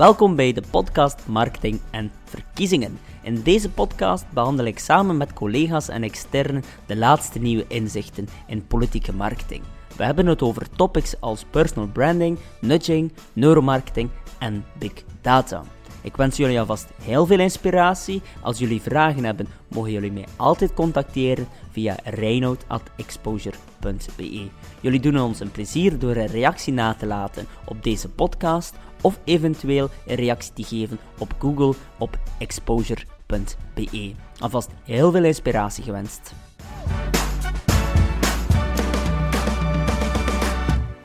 Welkom bij de podcast Marketing en Verkiezingen. In deze podcast behandel ik samen met collega's en externen de laatste nieuwe inzichten in politieke marketing. We hebben het over topics als personal branding, nudging, neuromarketing en big data. Ik wens jullie alvast heel veel inspiratie. Als jullie vragen hebben, mogen jullie mij altijd contacteren via reinoud.exposure.be. Jullie doen ons een plezier door een reactie na te laten op deze podcast of eventueel een reactie te geven op Google op exposure.be. Alvast heel veel inspiratie gewenst.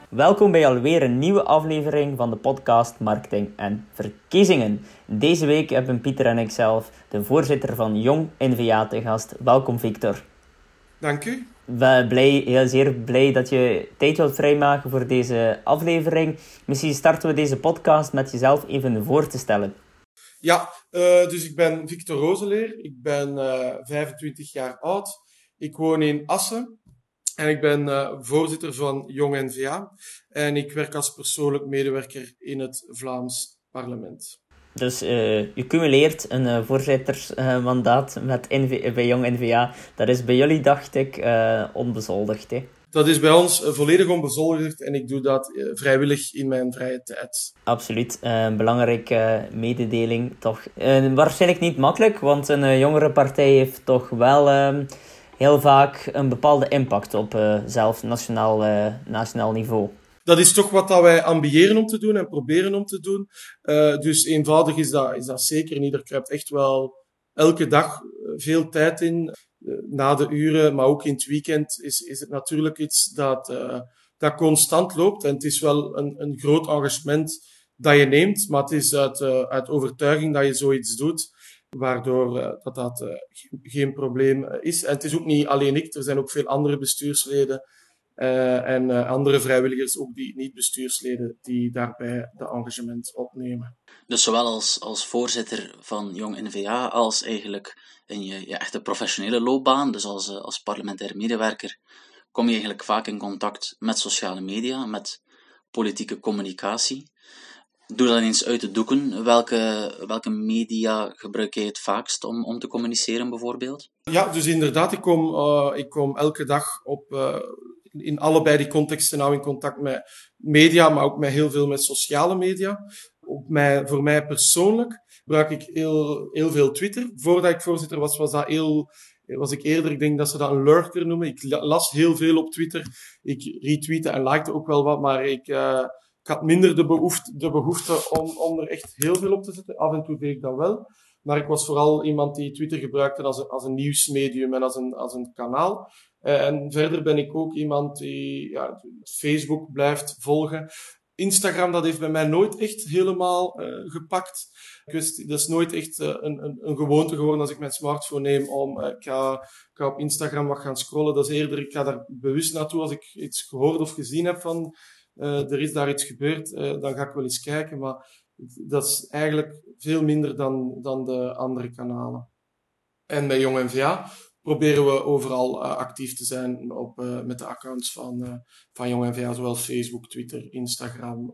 Welkom bij alweer een nieuwe aflevering van de podcast Marketing en Verkiezingen. Deze week hebben Pieter en ikzelf de voorzitter van Jong NVA te gast. Welkom Victor. Dank u. We blij, heel zeer blij dat je tijd wilt vrijmaken voor deze aflevering. Misschien starten we deze podcast met jezelf even voor te stellen. Ja, uh, dus ik ben Victor Rozeleer. Ik ben uh, eh, 25 jaar oud. Ik woon in Assen. En ik ben uh, voorzitter van Jong NVA. En ik werk als persoonlijk medewerker in het Vlaams parlement. Dus uh, je cumuleert een uh, voorzittersmandaat met NV bij Jong NVA. Dat is bij jullie, dacht ik, onbezoldigd. Hè? Dat is bij ons volledig onbezoldigd en ik doe dat vrijwillig in mijn vrije tijd. Absoluut, een belangrijke mededeling toch. waarschijnlijk niet makkelijk, want een jongere partij heeft toch wel ehm, heel vaak een bepaalde impact op zelfs nationaal, nationaal niveau. Dat is toch wat dat wij ambiëren om te doen en proberen om te doen. Uh, dus eenvoudig is dat, is dat zeker. En ieder kruipt echt wel elke dag veel tijd in. na de uren, maar ook in het weekend, is, is het natuurlijk iets dat, dat constant loopt. En het is wel een, een groot engagement dat je neemt, maar het is uit, uit overtuiging dat je zoiets doet waardoor dat dat geen, probleem eh, is. En het is ook niet alleen ik, er zijn ook veel andere bestuursleden uh, en andere vrijwilligers, ook die niet bestuursleden, die daarbij de engagement opnemen. Dus zowel als, als voorzitter van Jong NVA als eigenlijk in je, je echte professionele loopbaan, dus als, als parlementair medewerker, kom je eigenlijk vaak in contact met sociale media, met politieke communicatie. Doe dan eens uit de doeken. Welke, welke media gebruik jij het vaakst om, om te communiceren, bijvoorbeeld? Ja, dus inderdaad, ik kom, ik kom elke dag op, in allebei die contexten nou in contact met media, maar ook met heel veel met sociale media. Mij, voor mij persoonlijk gebruik ik heel, heel veel Twitter. Voordat ik voorzitter was, was dat heel, was ik eerder, ik denk dat ze dat een lurker noemen. Ik las heel veel op Twitter. Ik retweette en likte ook wel wat, maar ik, uh, ik had minder de behoefte, de behoefte om, om er echt heel veel op te zetten. Af en toe deed ik dat wel. Maar ik was vooral iemand die Twitter gebruikte als een, als een nieuwsmedium en als een, als een kanaal. Uh, en verder ben ik ook iemand die ja, Facebook blijft volgen. Instagram, dat heeft bij mij nooit echt helemaal uh, gepakt. Wist, dat is nooit echt uh, een, een, een, gewoonte geworden als ik mijn smartphone neem om, ik ga, ik, ga, op Instagram wat gaan scrollen. Dat is eerder, ik ga daar bewust naartoe als ik iets gehoord of gezien heb van uh, er is daar iets gebeurd, uh, dan ga ik wel eens kijken. Maar dat is eigenlijk veel minder dan, dan de andere kanalen. En bij Jong NVA proberen we overal uh, actief te zijn op, met de accounts van, van Jong NVA, zowel Facebook, Twitter, Instagram.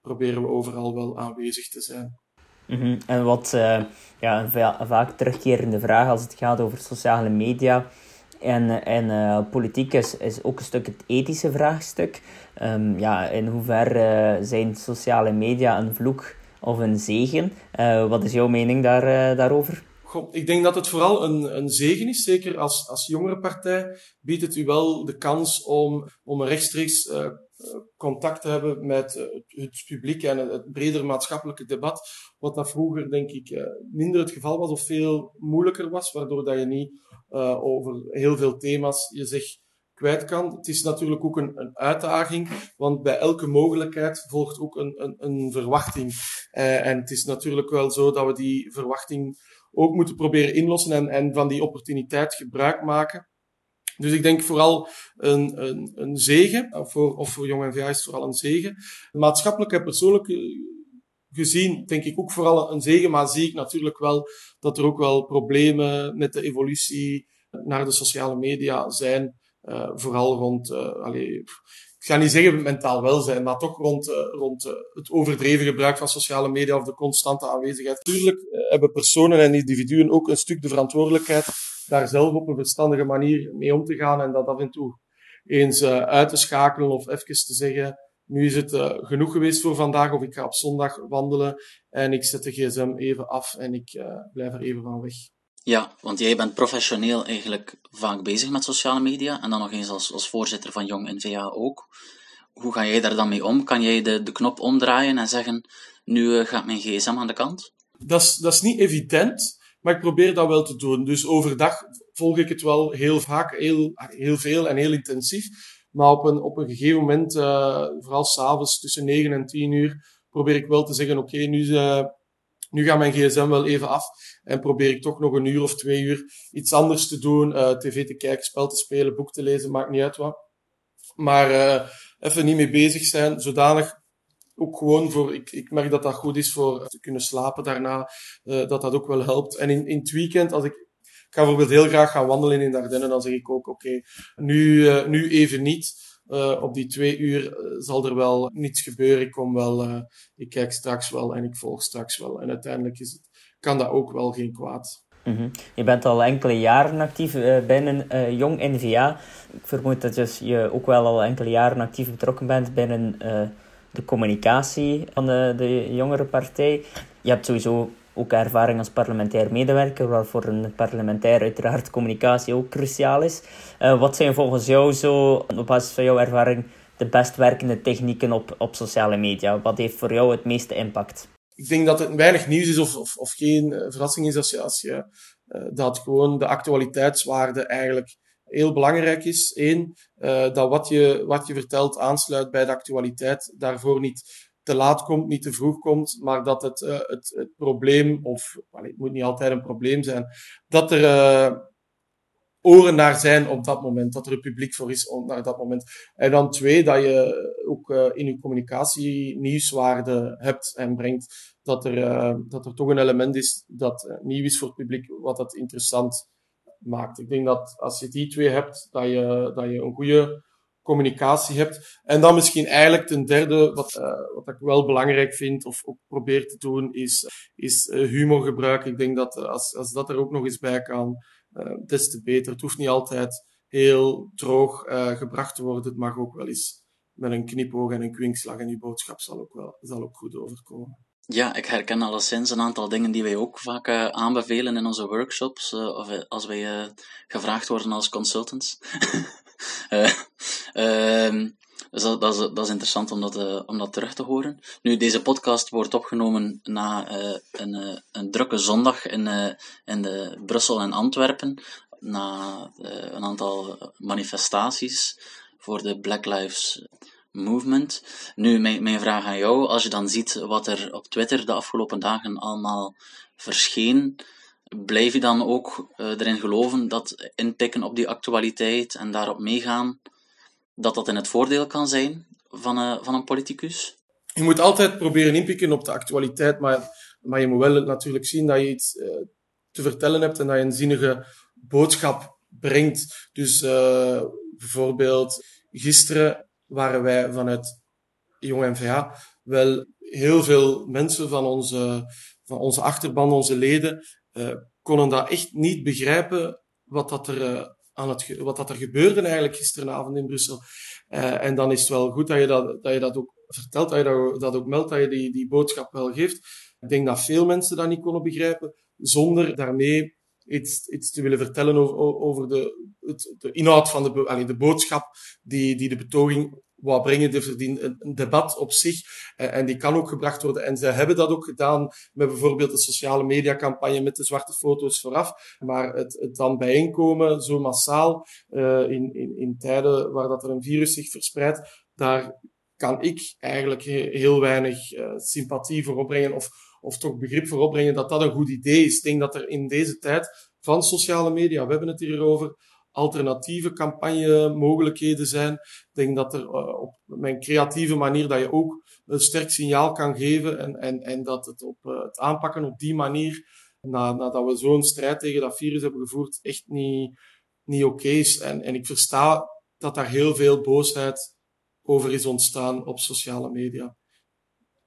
proberen we overal wel aanwezig te zijn. Mm. En wat ja, een vaak terugkerende vraag als het gaat over sociale media en, en politiek is, is ook een stuk het ethische vraagstuk. Um, ja, in hoeverre zijn sociale media een vloek of een zegen? Wat is jouw mening daar, daarover? Ik denk dat het vooral een, een zegen is. Zeker als, als jongere partij biedt het u wel de kans om, om een rechtstreeks contact te hebben met het publiek en het breder maatschappelijke debat. Wat dat vroeger, denk ik, minder het geval was of veel moeilijker was, waardoor dat je niet over heel veel thema's je zich kwijt kan. Het is natuurlijk ook een, een uitdaging, want bij elke mogelijkheid volgt ook een, een, een verwachting. En het is natuurlijk wel zo dat we die verwachting ook moeten proberen inlossen en, en van die opportuniteit gebruik maken. Dus ik denk vooral een, een, een zegen, of voor, of voor Jong NVA is het vooral een zegen. Maatschappelijk en persoonlijk gezien denk ik ook vooral een zegen, maar zie ik natuurlijk wel dat er ook wel problemen met de evolutie naar de sociale media zijn. Uh, vooral rond, uh, allee, ik ga niet zeggen mentaal welzijn, maar toch rond, uh, rond uh, het overdreven gebruik van sociale media of de constante aanwezigheid. Natuurlijk uh, hebben personen en individuen ook een stuk de verantwoordelijkheid daar zelf op een verstandige manier mee om te gaan en dat af en toe eens uit te schakelen of even te zeggen, nu is het genoeg geweest voor vandaag of ik ga op zondag wandelen en ik zet de gsm even af en ik blijf er even van weg. Ja, want jij bent professioneel eigenlijk vaak bezig met sociale media en dan nog eens als, als voorzitter van Jong NVA ook. Hoe ga jij daar dan mee om? Kan jij de, de knop omdraaien en zeggen, nu uh, gaat mijn gsm aan de kant? Dat is, dat is niet evident, maar ik probeer dat wel te doen. Dus overdag volg ik het wel heel vaak, heel, heel veel en heel intensief. Maar op een, op een gegeven moment, uh, vooral s'avonds tussen 9 en 10 uur, probeer ik wel te zeggen, oké, nu, uh, nu gaat mijn gsm wel even af. En probeer ik toch nog een uur of twee uur iets anders te doen. Uh, tv te kijken, spel te spelen, boek te lezen, maakt niet uit wat. Maar uh, even niet mee bezig zijn, zodanig ook gewoon voor, ik, ik merk dat dat goed is voor te kunnen slapen daarna, uh, dat dat ook wel helpt. En in, in het weekend, als ik, ik ga bijvoorbeeld heel graag gaan wandelen in Ardennen, dan zeg ik ook, oké, nu, nu even niet. Uh, op die twee uur uh, zal er wel niets gebeuren. Ik kom wel, uh, ik kijk straks wel en ik volg straks wel. En uiteindelijk is het, kan dat ook wel geen kwaad. -hmm. Je bent al enkele jaren actief binnen Jong NVA. Ik vermoed dat dus je ook wel al enkele jaren actief betrokken bent binnen de communicatie van de jongere partij. Je hebt sowieso ook ervaring als parlementair medewerker, waarvoor een parlementair uiteraard communicatie ook cruciaal is. Uh, wat zijn volgens jou zo, op basis van jouw ervaring, de best werkende technieken op, op sociale media? Wat heeft voor jou het meeste impact? Ik denk dat het weinig nieuws is of, of, of geen uh, verrassing is als je, als je uh, dat gewoon de actualiteitswaarde eigenlijk heel belangrijk is. Eén, dat wat je, wat je vertelt aansluit bij de actualiteit, daarvoor niet te laat komt, niet te vroeg komt, maar dat het, uh, het, het probleem, of het moet niet altijd een probleem zijn, dat er uh, oren naar zijn op dat moment, dat er een publiek voor is naar dat moment. En dan twee, dat je ook uh, in je communicatie nieuwswaarde hebt en brengt, dat er, dat er toch een element is dat nieuw is voor het publiek, wat dat interessant maakt. Ik denk dat als je die twee hebt, dat je, dat je een goede communicatie hebt. En dan misschien eigenlijk ten derde, wat, uh, wat ik wel belangrijk vind of ook probeer te doen, is, is uh, humor gebruiken. Ik denk dat als, als dat er ook nog eens bij kan, uh, des te beter. Het hoeft niet altijd heel droog gebracht te worden. Het mag ook wel eens met een knipoog en een kwinkslag en die boodschap zal ook wel zal ook goed overkomen. Ja, ik herken alleszins een aantal dingen die wij ook vaak aanbevelen in onze workshops, of als wij gevraagd worden als consultants. Dus dat, dat, is, dat is interessant om dat, om dat terug te horen. Nu, deze podcast wordt opgenomen na een, een drukke zondag in, in de Brussel en Antwerpen, na een aantal manifestaties voor de Black Lives movement. Nu, mijn, mijn vraag aan jou, als je dan ziet wat er op Twitter de afgelopen dagen allemaal verscheen, blijf je dan ook uh, erin geloven dat inpikken op die actualiteit en daarop meegaan, dat dat in het voordeel kan zijn van, uh, van een politicus? Je moet altijd proberen inpikken op de actualiteit, maar, maar je moet wel natuurlijk zien dat je iets uh, te vertellen hebt en dat je een zinnige boodschap brengt. Dus bijvoorbeeld gisteren waren wij vanuit Jong NVA wel heel veel mensen van onze, van onze achterban, onze leden, uh, konden dat echt niet begrijpen wat dat er, uh, aan het, wat dat er gebeurde eigenlijk gisteravond in Brussel. Uh, en dan is het wel goed dat je dat, dat, je dat ook vertelt, dat je dat, dat ook meldt, dat je die, die boodschap wel geeft. Ik denk dat veel mensen dat niet konden begrijpen, zonder daarmee iets, iets te willen vertellen over, over de, het, de inhoud van de, allee, de boodschap die, die de betoging wou brengen. Die verdient een debat op zich eh, en die kan ook gebracht worden. En ze hebben dat ook gedaan met bijvoorbeeld de sociale mediacampagne met de zwarte foto's vooraf. Maar het, het dan bijeenkomen zo massaal uh, in, in, in tijden waar dat er een virus zich verspreidt, daar kan ik eigenlijk heel weinig uh, sympathie voor opbrengen of of toch begrip voor opbrengen dat dat een goed idee is. Ik denk dat er in deze tijd van sociale media, we hebben het hier over, alternatieve campagnemogelijkheden zijn. Ik denk dat er uh, op mijn creatieve manier dat je ook een sterk signaal kan geven en, en, en dat het op uh, het aanpakken op die manier, na, nadat we zo'n strijd tegen dat virus hebben gevoerd, echt niet, niet oké is. En, en ik versta dat daar heel veel boosheid over is ontstaan op sociale media.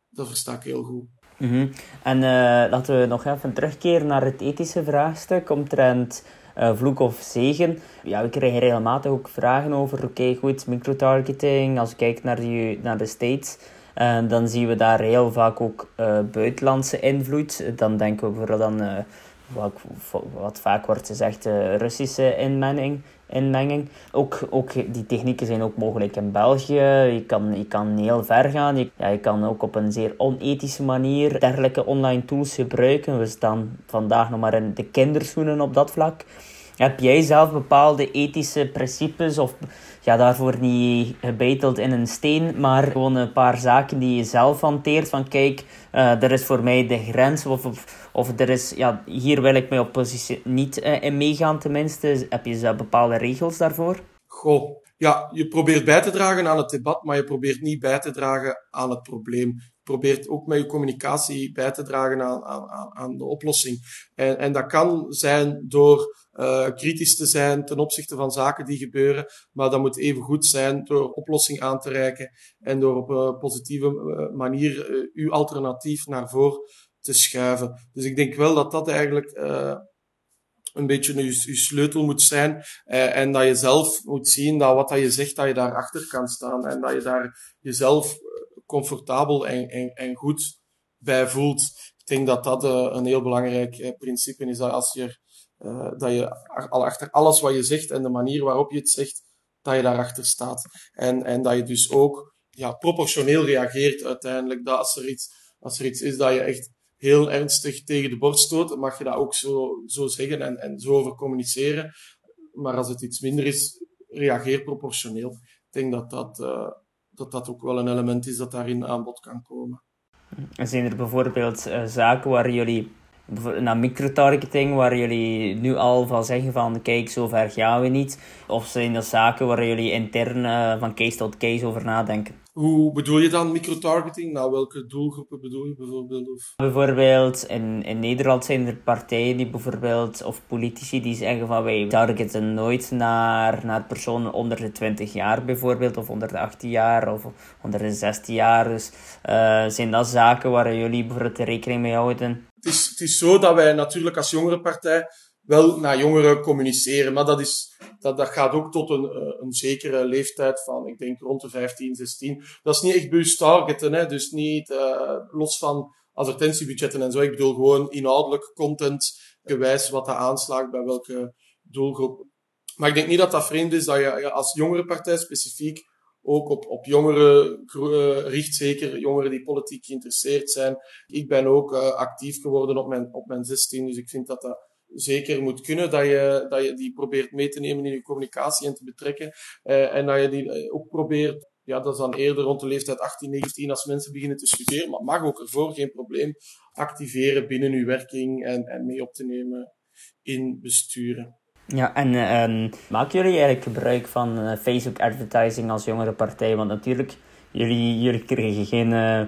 Dat versta ik heel goed. Mhm. En uh, laten we nog even terugkeren naar het ethische vraagstuk omtrent uh, vloek of zegen. Ja, we krijgen regelmatig ook vragen over, oké goed, microtargeting, als we kijken naar, die, naar de States, uh, dan zien we daar heel vaak ook buitenlandse invloed. Dan denken we bijvoorbeeld aan wat, wat vaak wordt gezegd, Russische inmenging inmenging. Ook, ook die technieken zijn ook mogelijk in België. Je kan, je kan heel ver gaan. Je, ja, je kan ook op een zeer onethische manier dergelijke online tools gebruiken. We staan vandaag nog maar in de kinderschoenen op dat vlak. Heb jij zelf bepaalde ethische principes of ja, daarvoor niet gebeiteld in een steen, maar gewoon een paar zaken die je zelf hanteert. Van kijk, uh, er is voor mij de grens of, of, er is, ja, hier wil ik mijn oppositie niet uh, in meegaan tenminste. Heb je bepaalde regels daarvoor? Goh, ja, je probeert bij te dragen aan het debat, maar je probeert niet bij te dragen aan het probleem. Je probeert ook met je communicatie bij te dragen aan, aan, aan de oplossing. En, en dat kan zijn door uh, kritisch te zijn ten opzichte van zaken die gebeuren, maar dat moet even goed zijn door oplossing aan te reiken en door op een positieve uh, manier uh, uw alternatief naar voren te schuiven. Dus ik denk wel dat dat eigenlijk een beetje uw, uw sleutel moet zijn en dat je zelf moet zien dat wat dat je zegt, dat je daarachter kan staan en dat je daar jezelf comfortabel en, en, en goed bij voelt. Ik denk dat dat een heel belangrijk principe is. Dat als je uh, dat je al achter alles wat je zegt en de manier waarop je het zegt, dat je daarachter staat. En, en dat je dus ook ja, proportioneel reageert uiteindelijk. Dat als er, iets, als er iets is dat je echt heel ernstig tegen de borst stoot, mag je dat ook zo, zo zeggen en, en zo over communiceren. Maar als het iets minder is, reageer proportioneel. Ik denk dat dat, uh, dat dat ook wel een element is dat daarin aan bod kan komen. En zijn er bijvoorbeeld uh, zaken waar jullie naar microtargeting, waar jullie nu al van zeggen van kijk, zo ver gaan we niet? Of zijn dat zaken waar jullie intern uh, van case tot case over nadenken? Hoe bedoel je dan microtargeting? Nou, welke doelgroepen bedoel je bijvoorbeeld? Of? Bijvoorbeeld, in, in Nederland zijn er partijen die bijvoorbeeld, of politici die zeggen van wij targeten nooit naar, naar personen onder de 20 jaar bijvoorbeeld, of onder de 18 jaar, of onder de 16 jaar. Dus uh, zijn dat zaken waar jullie bijvoorbeeld rekening mee houden? Het is, het is zo dat wij natuurlijk als jongere partij wel naar jongeren communiceren. Maar dat, is, dat, dat gaat ook tot een, eh, een zekere leeftijd van, ik denk rond de 15, 16. Dat is niet echt bewust targeten, hè? dus niet uh, los van advertentiebudgetten en zo. Ik bedoel gewoon inhoudelijk content gewijs wat dat aanslaagt bij welke doelgroep. Maar ik denk niet dat dat vreemd is dat je als jongere partij specifiek ook op, op jongeren uh, richt, zeker jongeren die politiek geïnteresseerd zijn. Ik ben ook uh, actief geworden op mijn, op mijn 16, dus ik vind dat dat zeker moet kunnen, dat je, dat je die probeert mee te nemen in je communicatie en te betrekken. Uh, en dat je die eh, ook probeert, ja, dat is dan eerder rond de leeftijd 18, 19 als mensen beginnen te studeren, maar mag ook ervoor, geen probleem, activeren binnen uw werking en, en mee op te nemen in besturen. Ja, en uh, maken jullie eigenlijk gebruik van uh, Facebook advertising als jongere partij? Want natuurlijk, jullie, jullie kregen geen uh,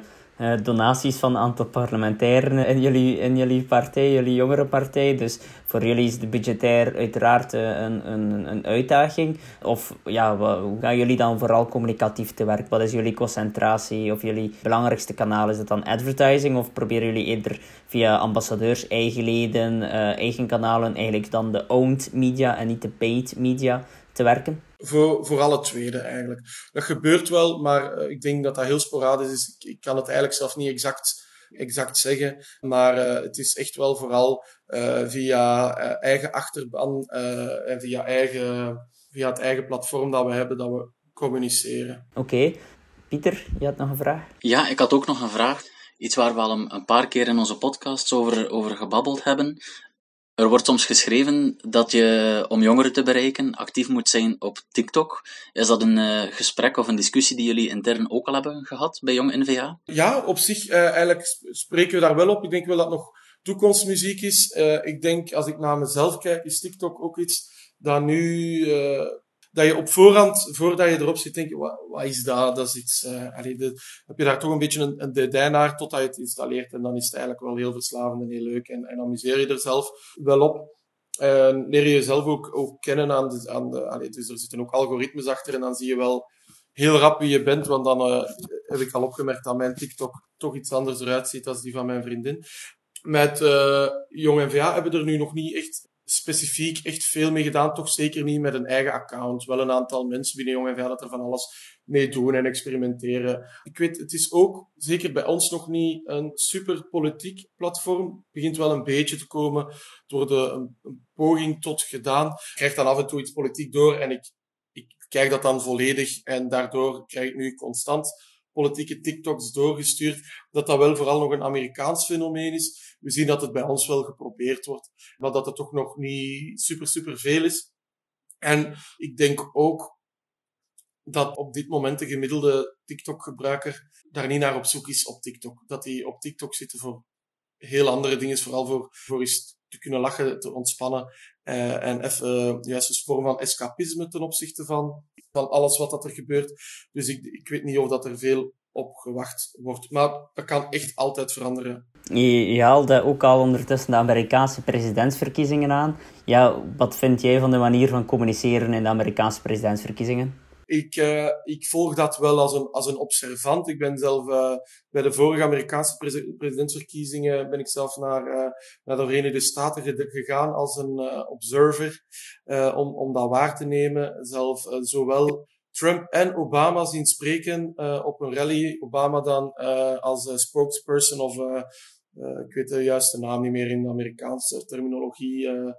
donaties van een aantal parlementairen in jullie, in jullie partij, jullie jongere partij. Dus voor jullie is de budgetair uiteraard uh, een, een, een uitdaging. Of ja, hoe gaan jullie dan vooral communicatief te werk? Wat is jullie concentratie of jullie belangrijkste kanaal? Is het dan advertising of proberen jullie eerder via ambassadeurs, eigen leden, uh, eigen kanalen eigenlijk dan de owned media en niet de paid media te werken? Voor, voor alle tweede eigenlijk. Dat gebeurt wel, maar uh, ik denk dat dat heel sporadisch is. Ik, ik, kan het eigenlijk zelf niet exact, exact zeggen. Maar uh, het is echt wel vooral uh, via eigen achterban en via, eigen, via het eigen platform dat we hebben, dat we communiceren. Oké. Okay. Pieter, je had nog een vraag? Ja, ik had ook nog een vraag. Iets waar we al een, een paar keer in onze podcasts over, over gebabbeld hebben. Er wordt soms geschreven dat je, om jongeren te bereiken, actief moet zijn op TikTok. Is dat een uh, gesprek of een discussie die jullie intern ook al hebben gehad bij Jong NVA? Ja, op zich uh, eigenlijk spreken we daar wel op. Ik denk wel dat nog toekomstmuziek is. Uh, ik denk, als ik naar mezelf kijk, is TikTok ook iets dat nu dat je op voorhand, voordat je erop zit, denk je, wat, wat is dat? Dat is iets, de, heb je daar toch een beetje een, een deadline naar totdat je het installeert. En dan is het eigenlijk wel heel verslavend en heel leuk. En, en amuseer je er zelf wel op. En leer je jezelf ook, ook kennen aan de, aan de dus er zitten ook algoritmes achter en dan zie je wel heel rap wie je bent, want dan uh, heb ik al opgemerkt dat mijn TikTok toch iets anders eruit ziet dan die van mijn vriendin. Met uh, Jong NVA hebben er nu nog niet echt specifiek echt veel mee gedaan. Toch zeker niet met een eigen account. Wel een aantal mensen binnen Jong NVA dat er van alles mee doen en experimenteren. Ik weet, het is ook, zeker bij ons nog niet, een super politiek platform. Het begint wel een beetje te komen door de, een, een poging tot gedaan. Ik krijg dan af en toe iets politiek door en ik, ik kijk dat dan volledig en daardoor krijg ik nu constant politieke TikToks doorgestuurd, dat dat wel vooral nog een Amerikaans fenomeen is. We zien dat het bij ons wel geprobeerd wordt, maar dat het toch nog niet super, super veel is. En ik denk ook dat op dit moment de gemiddelde TikTok-gebruiker daar niet naar op zoek is op TikTok. Dat die op TikTok zitten voor heel andere dingen, vooral voor, voor eens te kunnen lachen, te ontspannen uh, en even uh, juist een vorm van escapisme ten opzichte van, van alles wat dat er gebeurt. Dus ik, ik weet niet of dat er veel op gewacht wordt. Maar dat kan echt altijd veranderen. Je, haalde ook al ondertussen de Amerikaanse presidentsverkiezingen aan. Ja, wat vind jij van de manier van communiceren in de Amerikaanse presidentsverkiezingen? Ik, uh, ik volg dat wel als een, als een observant. Ik ben zelf uh, bij de vorige Amerikaanse presidentsverkiezingen ben ik zelf naar, uh, naar de Verenigde Staten gegaan als een observer om, om dat waar te nemen. Zelf zowel Trump en Obama zien spreken op een rally. Obama dan als spokesperson of uh, ik weet de juiste naam niet meer in de Amerikaanse terminologie. Uh,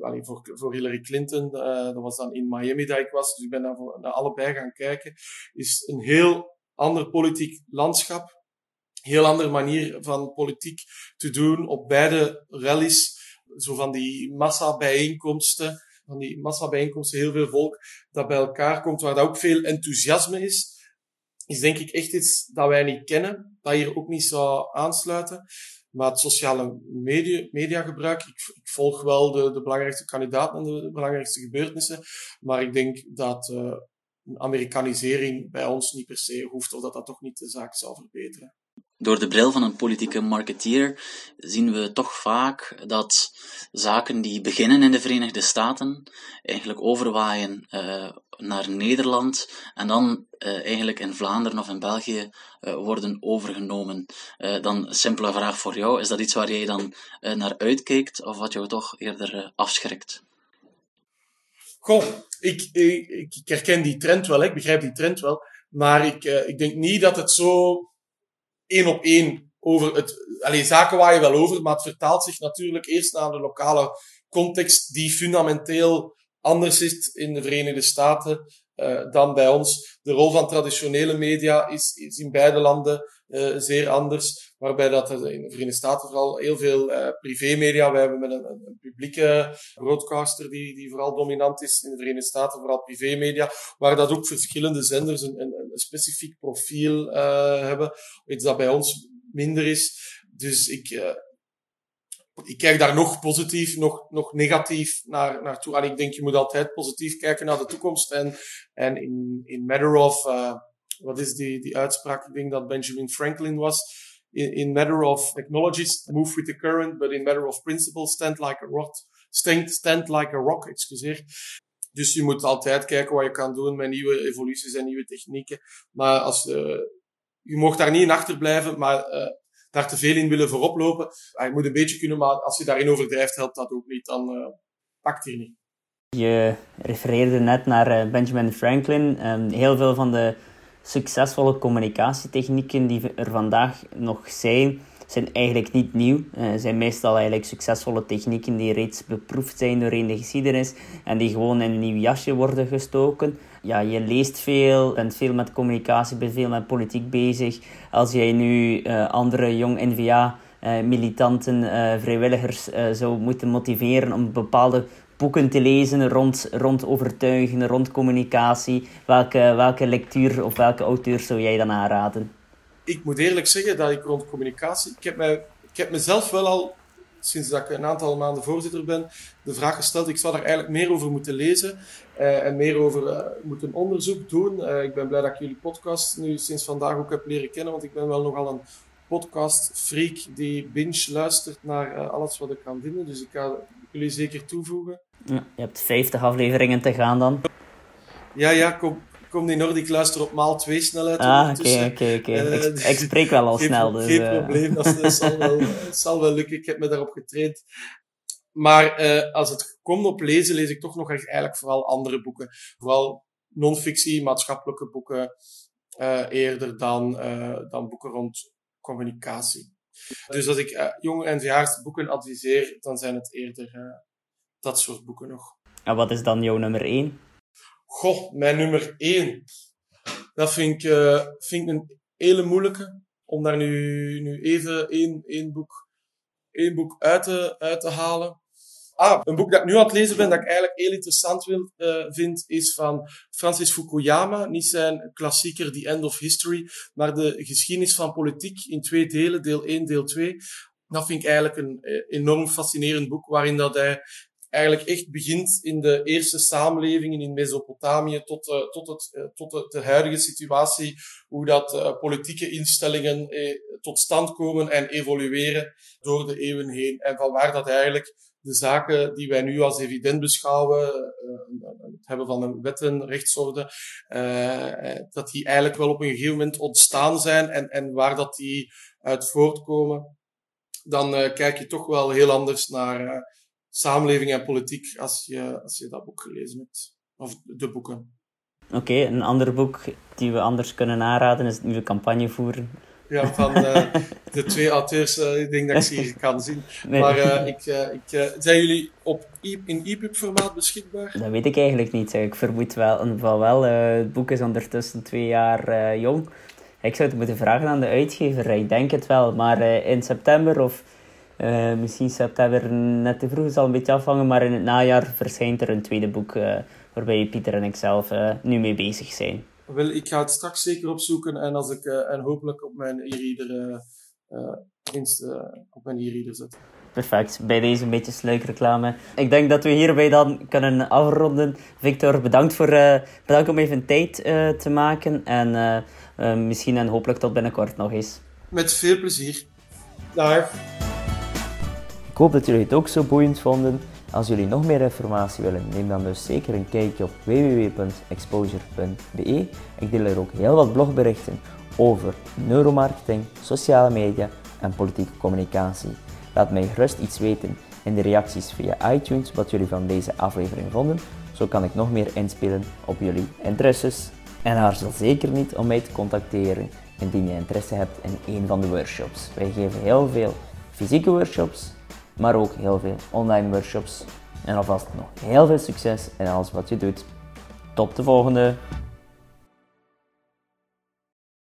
alleen voor, voor Hillary Clinton, uh, dat was dan in Miami dat ik was, dus ik ben daar naar allebei gaan kijken. Is een heel ander politiek landschap. Heel andere manier van politiek te doen op beide rallies. Zo van die massa-bijeenkomsten. Van die massa-bijeenkomsten, heel veel volk dat bij elkaar komt, waar dat ook veel enthousiasme is is denk ik echt iets dat wij niet kennen, dat hier ook niet zou aansluiten. Maar het sociale media, mediagebruik, ik, ik volg wel de, de belangrijkste kandidaten en de, belangrijkste gebeurtenissen. Maar ik denk dat uh, een Amerikanisering bij ons niet per se hoeft, of dat dat toch niet de zaak zal verbeteren. Door de bril van een politieke marketeer zien we toch vaak dat zaken die beginnen in de Verenigde Staten eigenlijk overwaaien uh, naar Nederland en dan uh, eigenlijk in Vlaanderen of in België uh, worden overgenomen. dan een simpele vraag voor jou, is dat iets waar jij dan naar uitkijkt of wat jou toch eerder afschrikt? Goh, ik, ik, ik, herken die trend wel, ik begrijp die trend wel, maar ik, ik denk niet dat het zo één op één over het, alleen zaken waar je wel over, maar het vertaalt zich natuurlijk eerst naar de lokale context die fundamenteel anders is in de Verenigde Staten uh, dan bij ons. De rol van traditionele media is, is in beide landen uh, zeer anders, waarbij dat in de Verenigde Staten vooral heel veel uh, privémedia, wij hebben met een, een, publieke broadcaster die, die vooral dominant is in de Verenigde Staten, vooral privémedia, waar dat ook verschillende zenders een, een, een specifiek profiel hebben, iets dat bij ons minder is. Dus ik, ik kijk daar nog positief, nog, nog negatief naar, naartoe. En ik denk, je moet altijd positief kijken naar de toekomst. En, en in, in matter of, uh, wat is die, die uitspraak? Ik denk dat Benjamin Franklin was. In, in matter of technologies, move with the current, but in matter of principle, stand like a rock. Stand, stand like a rock, excuseer. Dus je moet altijd kijken wat je kan doen met nieuwe evoluties en nieuwe technieken. Maar als, uh, je mag daar niet in achterblijven, maar uh, daar te veel in willen voorop lopen. Ah, je moet een beetje kunnen, maar als je daarin overdrijft, helpt dat ook niet. Dan uh, pakt hij niet. Je refereerde net naar uh, Benjamin Franklin. Um, heel veel van de succesvolle communicatietechnieken die er vandaag nog zijn, zijn eigenlijk niet nieuw. Uh, zijn meestal eigenlijk succesvolle technieken die reeds beproefd zijn doorheen de geschiedenis en die gewoon in een nieuw jasje worden gestoken ja, je leest veel, bent veel met communicatie, bent veel met politiek bezig. Als jij nu uh, andere jong NVA uh, eh, militanten, uh, vrijwilligers zou moeten motiveren om bepaalde boeken te lezen rond, rond overtuigen, rond communicatie, welke, welke lectuur of welke auteur zou jij dan aanraden? Ik moet eerlijk zeggen dat ik rond communicatie, ik heb, mij, ik heb mezelf wel al sinds dat ik een aantal maanden voorzitter ben, de vraag gesteld. Ik zou daar eigenlijk meer over moeten lezen uh, en meer over uh, moeten onderzoek doen. Uh, ik ben blij dat ik jullie podcast nu sinds vandaag ook heb leren kennen, want ik ben wel nogal een podcast-freak die binge luistert naar alles wat ik kan vinden. Dus ik ga jullie zeker toevoegen. Ja, je hebt 50 afleveringen te gaan dan. Ja, ja, kom, kom orde, ik luister op maal 2 snelheid. Ah, oké, oké, oké. Ik spreek wel al snel. Dus, geen uh... probleem, dat, zal, wel, zal wel lukken. Ik heb me daarop getraind. Maar uh, als het komt op lezen, lees ik toch nog eigenlijk vooral andere boeken. Vooral non-fictie, maatschappelijke boeken, eerder dan, dan boeken rond communicatie. Dus als ik jonge en boeken adviseer, dan zijn het eerder dat soort boeken nog. En wat is dan jouw nummer 1? Goh, mijn nummer 1. Dat vind ik, uh, vind ik een hele moeilijke. Om daar nu, nu even één, één, boek, één boek uit te, uit te halen. Ah, een boek dat ik nu aan het lezen ben, dat ik eigenlijk heel interessant uh, vind, is van Francis Fukuyama. Niet zijn klassieker The End of History, maar de geschiedenis van politiek in twee delen, deel 1, deel 2. Dat vind ik eigenlijk een uh, enorm fascinerend boek, waarin dat hij eigenlijk echt begint in de eerste samenlevingen in Mesopotamië tot, uh, tot, het, uh, tot de, de, huidige situatie, hoe dat uh, politieke instellingen tot stand komen en evolueren door de eeuwen heen. En van waar dat eigenlijk de zaken die wij nu als evident beschouwen, het hebben van een wetten, rechtsorde, dat die eigenlijk wel op een gegeven moment ontstaan zijn en, en waar dat die uit voortkomen, dan kijk je toch wel heel anders naar samenleving en politiek als je, als je dat boek gelezen hebt. Of de boeken. Oké, okay, een ander boek die we anders kunnen aanraden is het nieuwe campagne voeren. Ja, van uh, de twee auteurs, uh, ik denk dat ik ze hier kan zien. Nee. Maar uh, ik, ik, zijn jullie op e in EPUB formaat beschikbaar? Dat weet ik eigenlijk niet. Ik vermoed wel, wel, wel het boek is ondertussen twee jaar jong. Ik zou het moeten vragen aan de uitgever. Ik denk het wel, maar in september of uh, misschien september net te vroeg, zal een beetje afhangen, maar in het najaar verschijnt er een tweede boek uh, waarbij Pieter en ik zelf uh, nu mee bezig zijn. Wel, ik ga het straks zeker opzoeken en, als ik, en hopelijk op mijn e-reader op mijn e-reader zetten. Perfect, bij deze een beetje sluikreclame. Ik denk dat we hierbij dan kunnen afronden. Victor, bedankt, voor, bedankt om even tijd te maken en misschien en hopelijk tot binnenkort nog eens. Met veel plezier. Dag. Hoop dat jullie het ook zo boeiend vonden. Als jullie nog meer informatie willen, neem dan dus zeker een kijkje op www.exposure.be. Ik deel er ook heel wat blogberichten over neuromarketing, sociale media en politieke communicatie. Laat mij gerust iets weten in de reacties via iTunes wat jullie van deze aflevering vonden. Zo kan ik nog meer inspelen op jullie interesses. En aarzel zeker niet om mij te contacteren indien je interesse hebt in een van de workshops. Wij geven heel veel fysieke workshops maar ook heel veel online workshops. En alvast nog heel veel succes in alles wat je doet. Tot de volgende!